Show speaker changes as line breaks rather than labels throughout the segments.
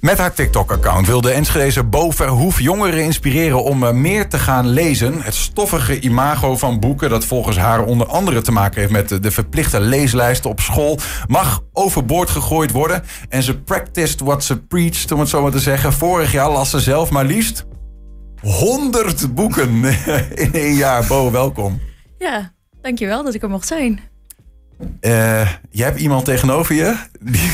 Met haar TikTok-account wil de Enschedeze Bo Verhoef jongeren inspireren om eh, meer te gaan lezen. Het stoffige imago van boeken, dat volgens haar onder andere te maken heeft met de- verplichte leeslijsten op school, mag overboord gegooid worden. En ze practiced what ze preached, om het zo maar te zeggen. Vorig jaar las ze zelf maar liefst 100 boeken in één jaar. Bo, welkom.
Ja, dankjewel dat ik er mocht zijn.
Eh, jij hebt iemand tegenover je. Die...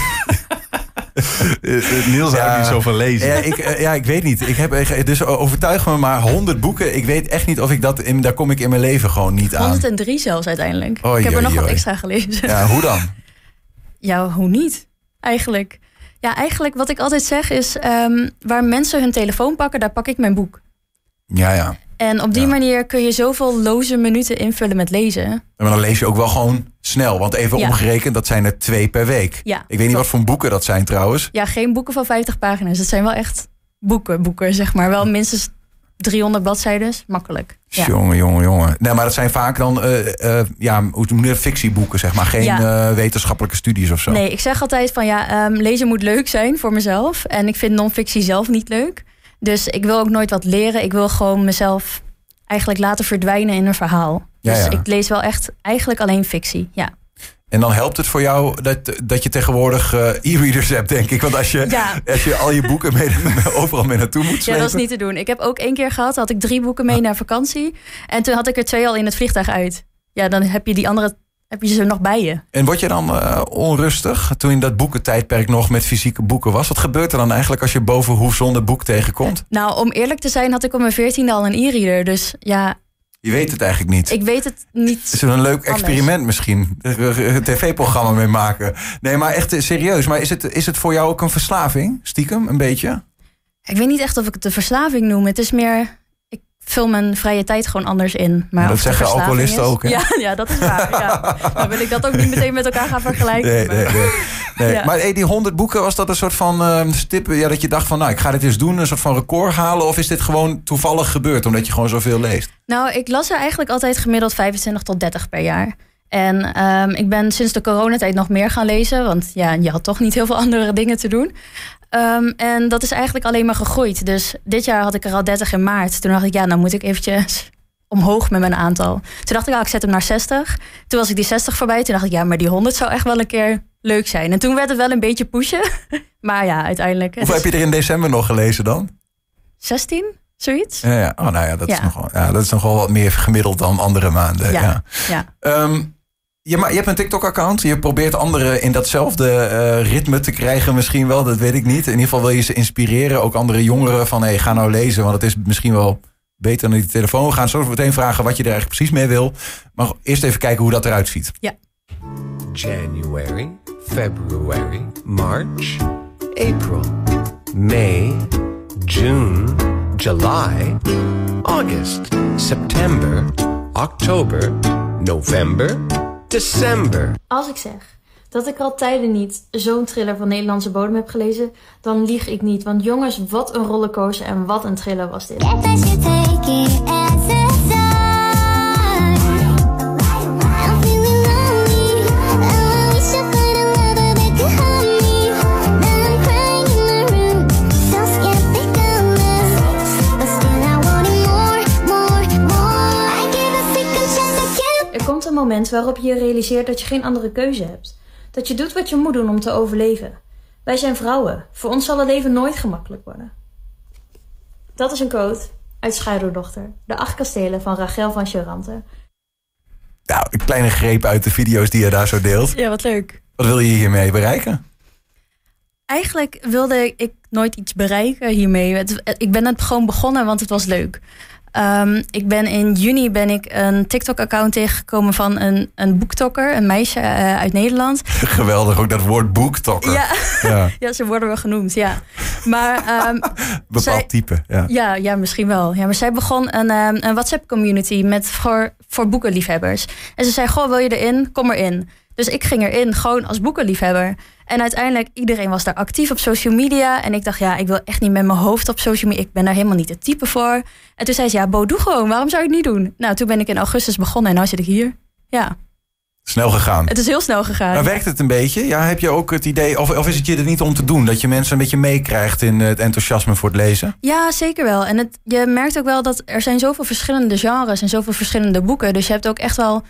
Eh, Niels
houdt niet zo van lezen.
Ja ik, eh, ja, ik weet niet. Ik heb, dus overtuig me maar 100 boeken. Ik weet echt niet of ik dat... In, daar kom ik in mijn leven gewoon niet aan.
103 zelfs uiteindelijk.
Oei,
ik heb er nog wat extra gelezen.
Ja, hoe dan?
Ja, hoe niet? Eigenlijk. Ja, eigenlijk wat ik altijd zeg is... ehm, waar mensen hun telefoon pakken, daar pak ik mijn boek.
Ja, ja.
En op die
Ja.
manier kun je zoveel loze minuten invullen met lezen.
Maar dan lees je ook wel gewoon snel. Want even
Ja.
omgerekend, dat zijn er twee per week.
Ja,
Ik weet niet wat voor boeken dat zijn trouwens.
Ja, geen boeken van 50 pagina's. Het zijn wel echt boeken, boeken, zeg maar. Wel minstens 300 bladzijden. Makkelijk. Ja.
Jongen, jongen, jongen. Nee, maar dat zijn vaak dan eh, ja, hoe noem je dat? fictieboeken, zeg maar. Geen
Ja.
eh, wetenschappelijke studies of zo.
Nee, ik zeg altijd van ja, ehm, lezen moet leuk zijn voor mezelf. En ik vind non-fictie zelf niet leuk. Dus ik wil ook nooit wat leren. Ik wil gewoon mezelf eigenlijk laten verdwijnen in een verhaal.
Ja,
dus
ja.
ik lees wel echt eigenlijk alleen fictie. Ja,
En dan helpt het voor jou dat, dat je tegenwoordig eh, e-readers hebt, denk ik. Want als je,
Ja.
als je al je boeken mee, overal mee naartoe moet
ja
slepen...
dat is niet te doen. Ik heb ook één keer gehad, had ik drie boeken mee naar vakantie. En toen had ik er twee al in het vliegtuig uit. Ja, dan heb je die andere heb je ze nog bij je.
En word je dan eh, onrustig toen in dat boekentijdperk nog met fysieke boeken was? Wat gebeurt er dan eigenlijk als je boven hoe zonder boek tegenkomt?
Nou, om eerlijk te zijn had ik op mijn veertiende al een e-reader. Dus ja,
Je weet het eigenlijk niet.
ik weet het niet.
Is het een leuk
Anders.
experiment misschien? Een tv-programma mee maken. Nee, maar echt eh, serieus. Maar is het, is het voor jou ook een verslaving? Stiekem, een beetje?
Ik weet niet echt of ik het de verslaving noem. Het is meer, vul mijn vrije tijd gewoon anders in. Maar
Dat zeggen alcoholisten
is-
ook, hè?
Ja, ja, dat is waar. Ja. Dan wil ik dat ook niet meteen met elkaar gaan vergelijken.
Nee,
maar-
nee, nee. nee.
Ja.
Maar hey, die 100 boeken, was dat een soort van eh, stip? Ja, dat je dacht van, nou, ik ga dit eens doen, een soort van record halen? Of is dit gewoon toevallig gebeurd, omdat je gewoon zoveel leest?
Nou, ik las er eigenlijk altijd gemiddeld 25 tot 30 per jaar. En ehm, ik ben sinds de coronatijd nog meer gaan lezen. Want ja, je had toch niet heel veel andere dingen te doen. Ehm, en dat is eigenlijk alleen maar gegroeid. Dus dit jaar had ik er al 30 in maart. Toen dacht ik, ja, dan moet ik eventjes omhoog met mijn aantal. Toen dacht ik, ah, ik zet hem naar 60. Toen was ik die 60 voorbij. Toen dacht ik, ja, maar die 100 zou echt wel een keer leuk zijn. En toen werd het wel een beetje pushen. Maar ja, uiteindelijk. het
Hoeveel heb je er in december nog gelezen dan?
16, zoiets?
Ja, ja. Oh, nou ja, dat, Is
Ja.
nog wel, ja, dat is wat meer gemiddeld dan andere maanden. Ja.
Ja, ja.
Je, je hebt een TikTok-account. Je probeert anderen in datzelfde eh, ritme te krijgen, misschien wel. Dat weet ik niet. In ieder geval wil je ze inspireren. Ook andere jongeren van, hey, ga nou lezen. Want het is misschien wel beter dan die telefoon. We gaan zo meteen vragen wat je er eigenlijk precies mee wil. Maar eerst even kijken hoe dat eruit ziet.
January, February, March, April, May, June, July, August, September, October, November, December.
Als ik zeg dat ik al tijden niet zo'n thriller van Nederlandse bodem heb gelezen, dan lieg ik niet. Want jongens, wat een rollercoaster en wat een thriller was dit. Moment waarop je je realiseert dat je geen andere keuze hebt. Dat je doet wat je moet doen om te overleven. Wij zijn vrouwen. Voor ons zal het leven nooit gemakkelijk worden. Dat is een quote uit Schaduwdochter. De acht kastelen van Rachel van Charante.
Nou, een kleine greep uit de video's die je daar zo deelt.
Ja, wat leuk.
Wat wil je hiermee bereiken?
Eigenlijk wilde ik nooit iets bereiken hiermee. Het- Ik ben het gewoon begonnen, want het was leuk. Ehm, ik ben in juni ben ik een TikTok-account tegengekomen van een, een boektokker, een meisje eh, uit Nederland.
Geweldig, ook dat woord boektokker.
Ja,
Ja,
ja, ze worden wel genoemd, ja. Maar ehm,
bepaald
Zij-
type. Ja.
ja, ja, misschien wel. Ja, maar zij begon een, ehm, een WhatsApp-community met voor, voor boekenliefhebbers. En ze zei, goh, wil je erin? Kom erin. Dus ik ging erin, gewoon als boekenliefhebber. En uiteindelijk, iedereen was daar actief op social media. En ik dacht, ja, ik wil echt niet met mijn hoofd op social media. Ik ben daar helemaal niet het type voor. En toen zei ze, ja, Bo, doe gewoon. Waarom zou je het niet doen? Nou, toen ben ik in augustus begonnen en nu zit ik hier. Ja.
Snel gegaan.
Het is heel snel gegaan.
Maar werkt het een beetje? Ja, heb je ook het idee, of, of is het je er niet om te doen, dat je mensen een beetje meekrijgt in het enthousiasme voor het lezen?
Ja, zeker wel. En het, je merkt ook wel dat er zijn zoveel verschillende genres en zoveel verschillende boeken. Dus je hebt ook echt wel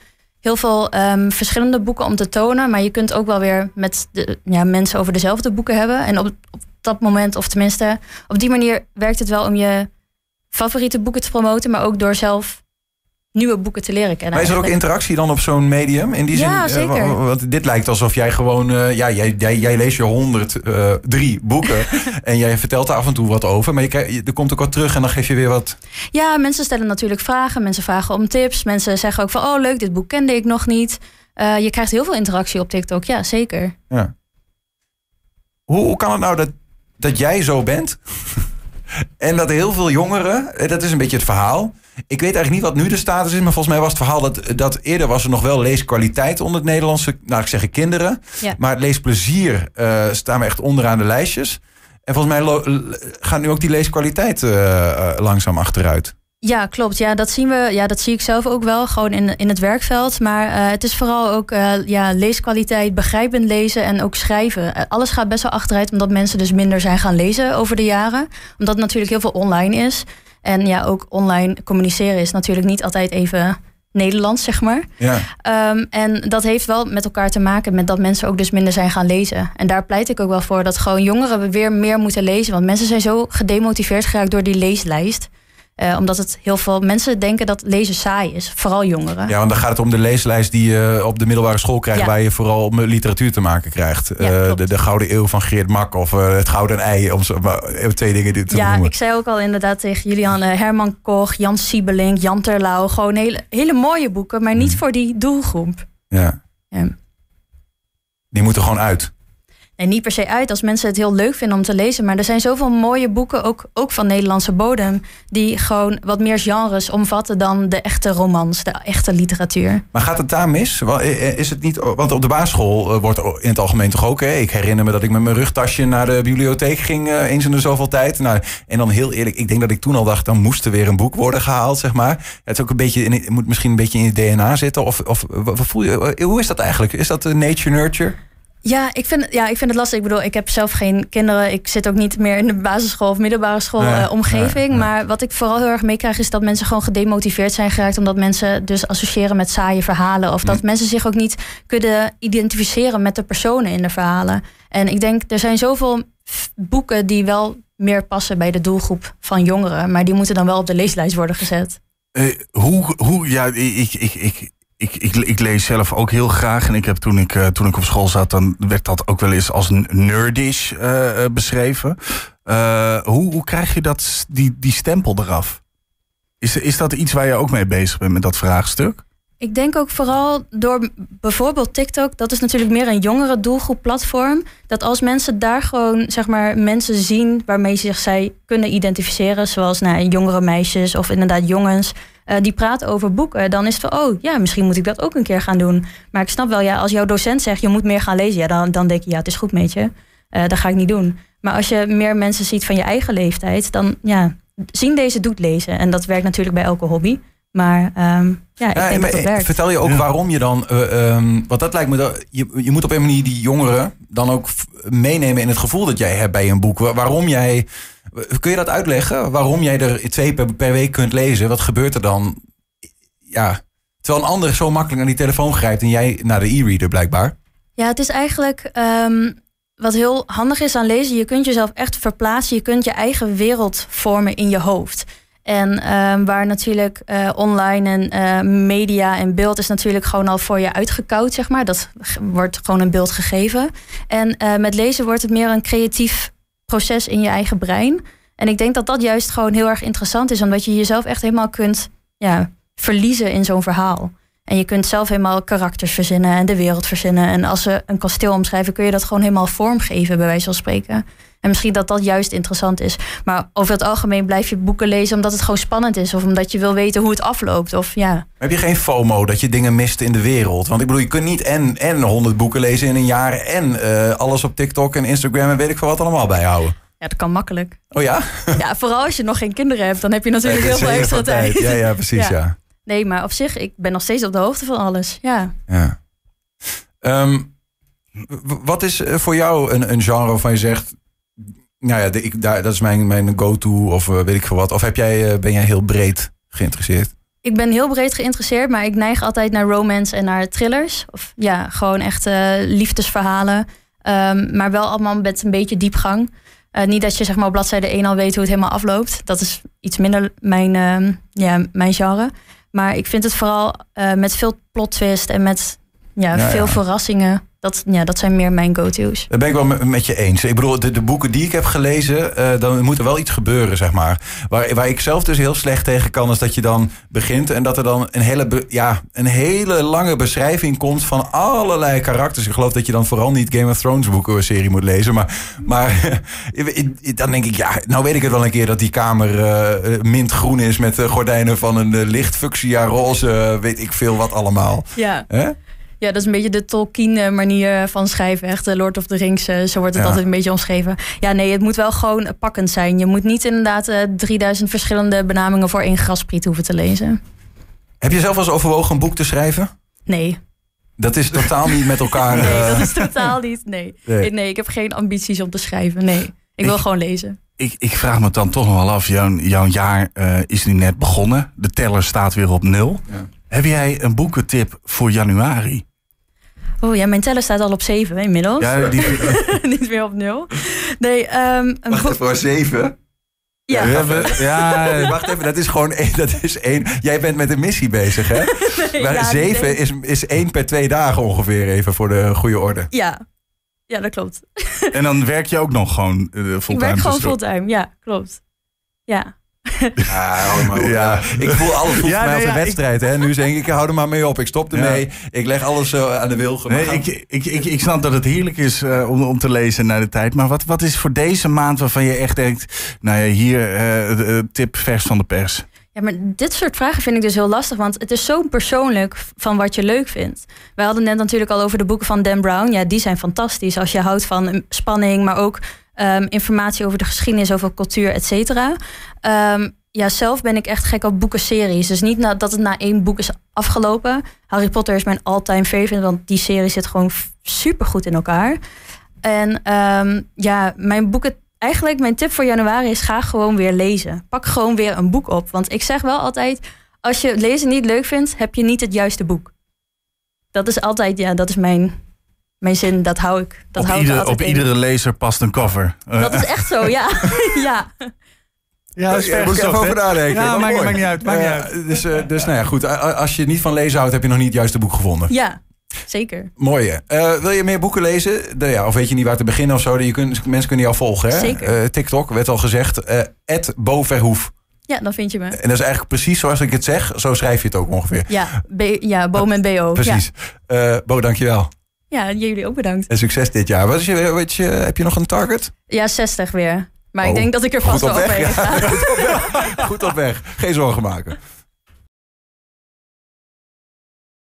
heel veel ehm, verschillende boeken om te tonen. Maar je kunt ook wel weer met de, ja, mensen over dezelfde boeken hebben. En op, op dat moment, of tenminste, op die manier werkt het wel om je favoriete boeken te promoten, maar ook door zelf nieuwe boeken te leren kennen.
Maar is er ook interactie dan op zo'n medium? In die
Ja,
zin, eh,
zeker.
wa- Want dit lijkt alsof jij gewoon, eh, ja, jij, jij, jij leest je 103 boeken en jij vertelt er af en toe wat over, maar je, krijgt- er komt ook wat terug en dan geef je weer wat.
Ja, mensen stellen natuurlijk vragen. Mensen vragen om tips. Mensen zeggen ook van, oh leuk, dit boek kende ik nog niet. Eh, je krijgt heel veel interactie op TikTok, ja, zeker.
Ja. Hoe, hoe kan het nou dat, dat jij zo bent en dat heel veel jongeren, eh, dat is een beetje het verhaal. Ik weet eigenlijk niet wat nu de status is, maar volgens mij was het verhaal dat, dat eerder was er nog wel leeskwaliteit onder het Nederlandse, nou ik zeg kinderen.
Ja.
Maar het leesplezier eh, staan we echt onderaan de lijstjes. En volgens mij gaat nu ook die leeskwaliteit eh, eh, langzaam achteruit.
Ja, klopt. Ja, dat zien we. Ja, dat zie ik zelf ook wel, gewoon in, in het werkveld. Maar het is vooral ook ja, leeskwaliteit, begrijpend lezen en ook schrijven. Alles gaat best wel achteruit, omdat mensen dus minder zijn gaan lezen over de jaren. Omdat het natuurlijk heel veel online is. En ja, ook online communiceren is natuurlijk niet altijd even Nederlands, zeg maar.
Ja.
Ehm, en dat heeft wel met elkaar te maken met dat mensen ook dus minder zijn gaan lezen. En daar pleit ik ook wel voor dat gewoon jongeren weer meer moeten lezen. Want mensen zijn zo gedemotiveerd geraakt door die leeslijst. Eh, omdat het heel veel mensen denken dat lezen saai is. Vooral jongeren.
ja, want dan gaat het om de leeslijst die je op de middelbare school krijgt,
Ja.
waar je vooral met literatuur te maken krijgt.
Ja,
Eh, de, de Gouden Eeuw van Geert Mak of eh, het Gouden Ei, om zo, maar twee dingen die te
Ja,
noemen.
ik zei ook al inderdaad tegen Julian eh, Herman Koch, Jan Siebelink, Jan Terlouw. Gewoon hele, hele mooie boeken, maar niet voor die doelgroep.
Ja.
Ja.
Die moeten gewoon uit.
En niet per se uit als mensen het heel leuk vinden om te lezen. Maar er zijn zoveel mooie boeken, ook, ook van Nederlandse bodem, die gewoon wat meer genres omvatten dan de echte romans, de echte literatuur.
Maar gaat het daar mis? Is het niet, want op de basisschool eh, wordt in het algemeen toch ook. Hè? Ik herinner me dat ik met mijn rugtasje naar de bibliotheek ging eh, eens in de zoveel tijd. Nou, en dan heel eerlijk, ik denk dat ik toen al dacht, dan moest er weer een boek worden gehaald, zeg maar. Het is ook een beetje, moet misschien een beetje in je DNA zitten. Of, of hoe is dat eigenlijk? Is dat eh, nature nurture?
Ja ik, vind, het- ja, ik vind het lastig. Ik bedoel, ik heb zelf geen kinderen. Ik zit ook niet meer in de basisschool of middelbare school
Nee,
eh, omgeving.
nee, nee.
Maar wat ik vooral heel erg meekrijg is dat mensen gewoon gedemotiveerd zijn geraakt. Omdat mensen dus associëren met saaie verhalen. Of dat mensen zich ook niet kunnen identificeren met de personen in de verhalen. En ik denk, er zijn zoveel boeken die wel meer passen bij de doelgroep van jongeren. Maar die moeten dan wel op de leeslijst worden gezet.
Eh, hoe, hoe, ja, ik, ik, ik, ik, ik, ik lees zelf ook heel graag. En ik heb toen ik, eh, toen ik op school zat, dan werd dat ook wel eens als nerdish eh, eh, beschreven. Hoe, hoe krijg je dat, die, die stempel eraf? Is, is dat iets waar je ook mee bezig bent met dat vraagstuk?
Ik denk ook vooral door bijvoorbeeld TikTok, dat is natuurlijk meer een jongere doelgroep platform. Dat als mensen daar gewoon zeg maar mensen zien waarmee zich zij kunnen identificeren, zoals nou, jongere meisjes of inderdaad jongens, eh, die praten over boeken, dan is het van oh ja, misschien moet ik dat ook een keer gaan doen. Maar ik snap wel, ja, als jouw docent zegt je moet meer gaan lezen, ja, dan, dan denk je ja, het is goed met je. Eh, dat ga ik niet doen. Maar als je meer mensen ziet van je eigen leeftijd, dan ja, zien deze doet lezen. En dat werkt natuurlijk bij elke hobby. Maar ehm, ja, ik
Ja,
denk
maar,
dat dat
eh,
werkt.
Vertel je ook
Ja.
waarom je dan. eh, ehm, want dat lijkt me. Dat, je, je moet op een manier die jongeren dan ook meenemen in het gevoel dat jij hebt bij een boek. Wa- Waarom jij. Kun je dat uitleggen? Waarom jij er twee per, per week kunt lezen? Wat gebeurt er dan? Ja. Terwijl een ander zo makkelijk naar die telefoon grijpt en jij naar de e-reader blijkbaar.
Ja, het is eigenlijk ehm, wat heel handig is aan lezen. Je kunt jezelf echt verplaatsen. Je kunt je eigen wereld vormen in je hoofd. En ehm, waar natuurlijk eh, online en eh, media en beeld is natuurlijk gewoon al voor je uitgekoud, zeg maar. Dat wordt gewoon een beeld gegeven. En eh, met lezen wordt het meer een creatief proces in je eigen brein. En ik denk dat dat juist gewoon heel erg interessant is, omdat je jezelf echt helemaal kunt ja, verliezen in zo'n verhaal. En je kunt zelf helemaal karakters verzinnen en de wereld verzinnen. En als ze een kasteel omschrijven, kun je dat gewoon helemaal vormgeven, bij wijze van spreken. En misschien dat dat juist interessant is. Maar over het algemeen blijf je boeken lezen omdat het gewoon spannend is. Of omdat je wil weten hoe het afloopt. Of ja.
Heb je geen FOMO dat je dingen mist in de wereld? Want ik bedoel, je kunt niet en, en 100 boeken lezen in een jaar en eh, alles op TikTok en Instagram en weet ik veel wat allemaal bijhouden.
ja, dat kan makkelijk.
Oh ja?
Ja, vooral als je nog geen kinderen hebt, dan heb je natuurlijk heel veel extra tijd.
Ja, ja, precies.
Ja.
Ja.
Nee, maar op zich, ik ben nog steeds op de hoogte van alles. Ja.
Ja. Ehm, w- wat is eh, voor jou een, een genre waarvan je zegt... Nou ja, de- ik, daar, dat is mijn, mijn go-to of eh, weet ik veel wat. Of heb jij, eh, ben jij heel breed geïnteresseerd?
Ik ben heel breed geïnteresseerd, maar ik neig altijd naar romance en naar thrillers. Of ja, gewoon echt eh, liefdesverhalen. Ehm, maar wel allemaal met een beetje diepgang. Niet dat je zeg maar op bladzijde 1 al weet hoe het helemaal afloopt. Dat is iets minder mijn, ehm, ja, mijn genre. Maar ik vind het vooral met veel plot twist en met ja,
Ja,
veel
ja.
verrassingen. Dat, ja, dat zijn meer mijn go-to's.
Dat ben ik wel met, je eens. Ik bedoel, de, de boeken die ik heb gelezen, eh, dan moet er wel iets gebeuren, zeg maar. Waar, waar ik zelf dus heel slecht tegen kan, is dat je dan begint en dat er dan een hele, ja, een hele lange beschrijving komt van allerlei karakters. Ik geloof dat je dan vooral niet Game of Thrones boeken serie moet lezen. Maar, maar dan denk ik, ja, nou weet ik het wel een keer dat die kamer eh, mintgroen is met de gordijnen van een licht fuchsia roze, weet ik veel wat allemaal.
Ja. Ja, dat is een beetje de Tolkien-manier van schrijven. Echt de Lord of the Rings, eh, zo wordt het
Ja.
altijd een beetje omschreven. Ja, nee, het moet wel gewoon pakkend zijn. Je moet niet inderdaad eh 3000 verschillende benamingen voor één graspriet hoeven te lezen.
Heb je zelf wel eens overwogen een boek te schrijven?
Nee,
Dat is totaal niet met elkaar.
nee
eh,
dat is totaal niet. Nee.
Nee.
nee. ik heb geen ambities om te schrijven. Nee, ik wil gewoon lezen.
Ik, ik vraag me dan toch nog wel af. Jouw, jouw jaar eh, is nu net begonnen. De teller staat weer op nul.
Ja.
Heb jij een boekentip voor januari?
Oh ja, mijn teller staat al op 7 inmiddels.
Ja, die,
niet meer op nul. Nee, ehm een
Wacht even, voor zeven.
Ja,
we hebben- ja,
Wacht even, dat is gewoon één. Dat is één. Jij bent met een missie bezig, hè?
nee,
Maar
ja,
zeven is, is één per twee dagen ongeveer, even voor de goede orde.
Ja. ja, dat klopt.
en dan werk je ook nog gewoon uh, fulltime.
ik werk gewoon fulltime. Ja, klopt. Ja.
Ja, hou maar op.
Ja.
Ik voel alles voelt
Ja,
voor mij
nee,
als een
ja, ik-
wedstrijd. Hè? Nu denk ik, ik hou er maar mee op. Ik stop ermee. Ik leg alles zo aan de wilgen.
Nee, ik, ik, ik, ik snap dat het heerlijk is eh, om, om te lezen naar de tijd. Maar wat, wat is voor deze maand waarvan je echt denkt... Nou ja, hier eh, de, de tip vers van de pers.
Ja, maar dit soort vragen vind ik dus heel lastig, want het is zo persoonlijk van wat je leuk vindt. We hadden net natuurlijk al over de boeken van Dan Brown. Ja, die zijn fantastisch als je houdt van um, spanning, maar ook ehm, informatie over de geschiedenis, over cultuur, et cetera. Ehm, ja, zelf ben ik echt gek op boekenseries. Dus niet na, dat het na één boek is afgelopen. Harry Potter is mijn all-time favorite, want die serie zit gewoon super goed in elkaar. En ehm, ja, mijn boeken eigenlijk mijn tip voor januari is ga gewoon weer lezen. Pak gewoon weer een boek op. Want ik zeg wel altijd, als je lezen niet leuk vindt, heb je niet het juiste boek. Dat is altijd, ja, dat is mijn, mijn zin. Dat hou ik. Dat
op
hou
ieder, op
in.
iedere lezer past een cover.
Dat is echt zo, ja. ja.
ja, dat is
Ja, moet ik over nadenken.
Ja,
Maar
maakt,
mooi.
maakt niet uit. Maakt niet
Eh,
uit.
Dus, eh, dus nou ja, goed. Als je niet van lezen houdt, heb je nog niet het juiste boek gevonden.
Ja, zeker.
Mooie. Eh, wil je meer boeken lezen? De, ja, of weet je niet waar te beginnen of zo? Je kunt, mensen kunnen jou volgen, hè?
Zeker.
Eh, TikTok, werd al gezegd. eh Bo Verhoef.
Ja, dan vind je me.
En dat is eigenlijk precies zoals ik het zeg. Zo schrijf je het ook ongeveer.
Ja, B, ja Boom en BO.
Precies. Eh Bo, dankjewel.
Ja. ja, jullie ook bedankt.
En succes dit jaar. Wat is je, weet je, heb je nog een target?
Ja, 60 weer. Maar
Oh,
ik denk dat ik er vast wel
op weg, ja.
ga.
Goed op weg. Geen zorgen maken.